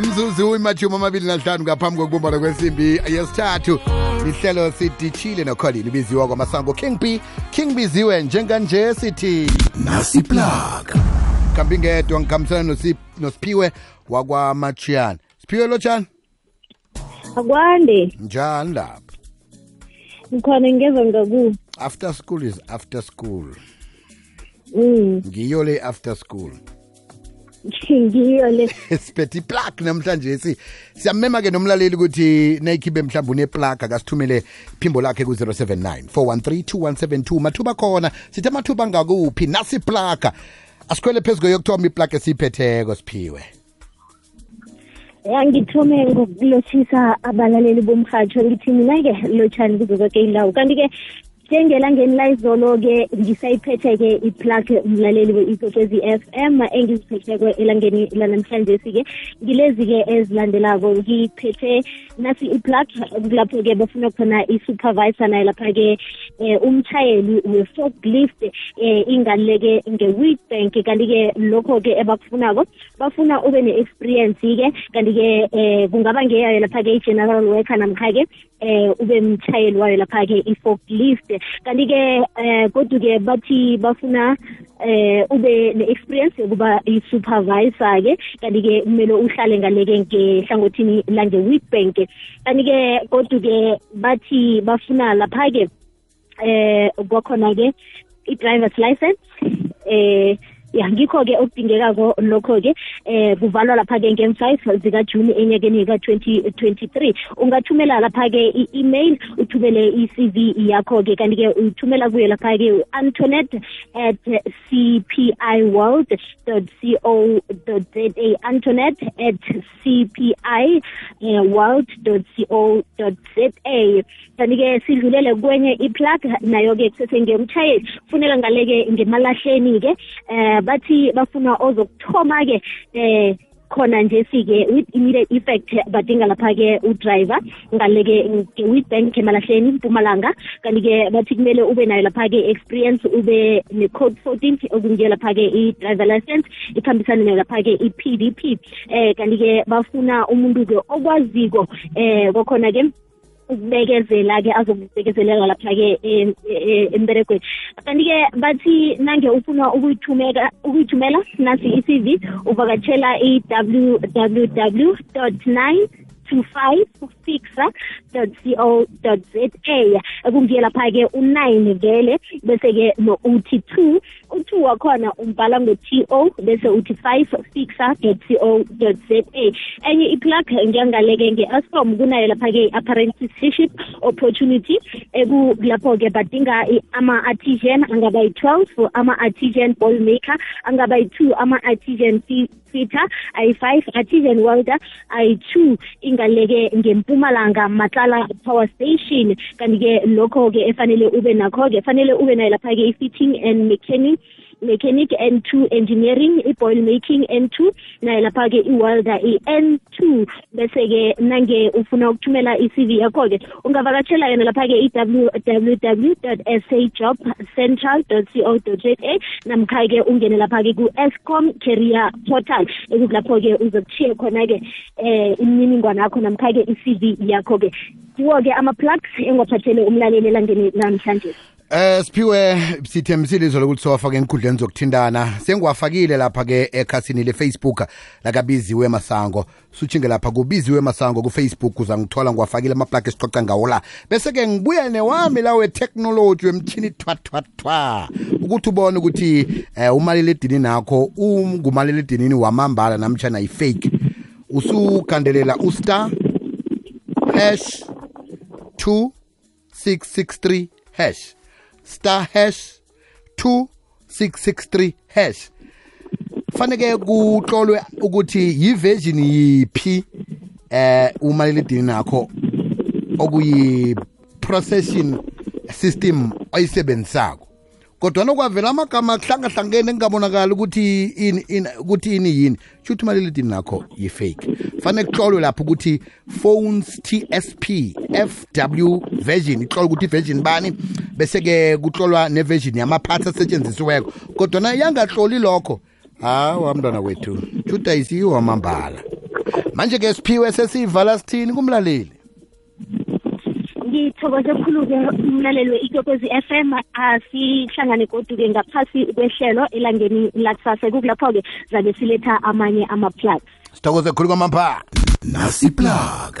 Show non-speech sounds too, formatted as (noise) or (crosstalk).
mzuzu imashumi amabili nahlanu ngaphambi kokubumbana kwesimbi yesithathu. Lihlelo sidishile nokholini ibiziwa kwamasango king b. King biziwe njenganje sithi nasiplaka. Kambi ngedwa ngikhambisana nosi- nosiphiwe wakwamachiyana siphiwe lotshani akwande. Njani lapha? Ngikhona ngeza ngaku. After school is after school. Mm. Ngiyo le after school ngiyo le. (laughs) Siphethe iplug namhlanje si siyamema-ke nomlaleli ukuthi nayikhibe mhlawumbe uneplug akasithumele iphimbo lakhe ku-079 413 2172 mathuba khona sithe amathuba angakuphi nasi iplaga asikhwele phezu kweyokuthiwa iplug esiyiphetheko siphiwe. Yangithume ngokulotshisa abalaleli bomhatsho ngithi mina-ke lotshani kuzo zonke indawo kanti-ke njengelangeni layizolo-ke ngisayiphethe-ke iplug mlaleli we-ikokezi f m engiziphetheko elangeni lanamhlanje-ke ngilezi-ke ezilandelako ngiphethe nasi iplug kulapho-ke bafuna khona i-supervisor naye lapha-ke um umshayeli we-forklift um ingaleke nge-weedbank kanti-ke lokho-ke ebakufunako bafuna ube ne-experience-ke. Kanti-ke um kungaba ngeyayo lapha-ke i-general worker namkha-ke um ube mtshayeli wayo lapha-ke i-forklift. Kanti-ke um kodwa-ke bathi bafuna eh ube ne-experience yokuba i-supervisor-ke. Kanti-ke kumele uhlale ngaleke ngehlangothini lange-weedbank kanti-ke kodwa-ke bathi bafuna lapha-ke eh kwakhona-ke i-driver's license eh ya ngikho-ke okudingekako lokho-ke eh kuvalwa lapha-ke nge-five zikajuni enyakeni ka-2023 ungathumela lapha-ke i-email uthumele i-cv yakho-ke. Kanti-ke uthumela kuyo lapha-ke antonet at cpi world co za. Antonet at cpi world co za. Kanti-ke sidlulele kwenye iplug nayo-ke kusesengeyomtshayeli funeka ngaleke ngemalahleni-ke eh bathi bafuna ozokuthoma-ke eh khona nje sike with immediate effect badinga lapha-ke udriver. Ngaleke nge-weedbank emalahleni mpumalanga. Kanti-ke bathi kumele ube nayo lapha-ke experience ube ne-code fourteen okungiyo lapha-ke i-driver license ikhambisane nayo lapha-ke i-p d p. Eh kanti-ke bafuna umuntu-ke okwaziko eh kwakhona-ke ukubekezela-ke azokubekezelela lapha-ke em- emberegweni. Kanti-ke bathi nange ufuna ukuyithumeka ukuyithumela nasi i-cv uvakatshela i-www nine 25fixer.co.za ekungiyela lapha ke u9 vele bese ke no uthi 2 u2 wakhona umbhala ngo-to bese uthi 5fixer.co.za enye iplug njengaleke nge-escom kunayo lapha-ke i-apprentiship opportunity lapho-ke badinga ama-artisan angaba yi-12 ama-artisan ball maker angaba two, ama-artisan fitter i five, artisan welder i two. kanti-ke ngempumalanga matlala power station. Kanti-ke lokho-ke efanele ube nakho-ke fanele ube nayo lapha-ke i-fitting and mechanic. Mechanic n2 engineering i-boil making n2 naye lapha-ke i-welder i-n2 bese-ke nange ufuna ukuthumela i-cv yakho-ke ungavakatshela yona lapha-ke i-www sa job central co za namkha-ke ungene lapha-ke ku-escom career portal ekukulapho-ke uzokuthiye khona-ke eh imininingwane yakho namkha-ke i-cv yakho-ke. Kiwo-ke ama-plugs engiwaphathele umlaleli elangeni namhlanje. Eh siphiwe sithembisile izolo ukuthi sowafake enkundleni zokuthintana. Sengiwafakile lapha-ke ekhasini le-facebook lakabiziwe masango sutshinge lapha kubiziwe masango kufacebook uzangithola ngiwafakile amaplug esixoxa ngawo la. Bese-ke ngibuya newami la wetechnology wemthini thwathwathwa. Ukuthi ubone ukuthi um umaliledinini nakho ungumaliledinini wamambala namtshana i-fake. Usugandelela ustar hash 2663 hash star hash 2663 hash. Faneke kutlolwe ukuthi yiversion yiphi eh umaliledini nakho okuyi processing system oyisebenzisako. Kodwa nokwavela amagama kuhlangahlangene engabonakali ukuthi ini ini ukuthi ini yini. Shuthi umaliledini nakho yi-fake. Fanele kuhlolwe lapho ukuthi phones tsp fw version ihlolwe ukuthi i-version bani. Bese-ke kutlolwa neversion yamaphathi asetshenzisiweko. Kodwana yangahloli lokho. Hawa mntwana wethu shuthi isiwo amambala. Manje-ke siphiwe sesivala sithini kumlaleli? Ngithokoze khulu-ke umlaleli we-ikokwezi f m. Asihlangane godu-ke ngaphasi kwehlelo elangeni lakusasa kukulapho-ke zabe siletha amanye ama-plugs. Sithokoze khulu kwamapha nasiplug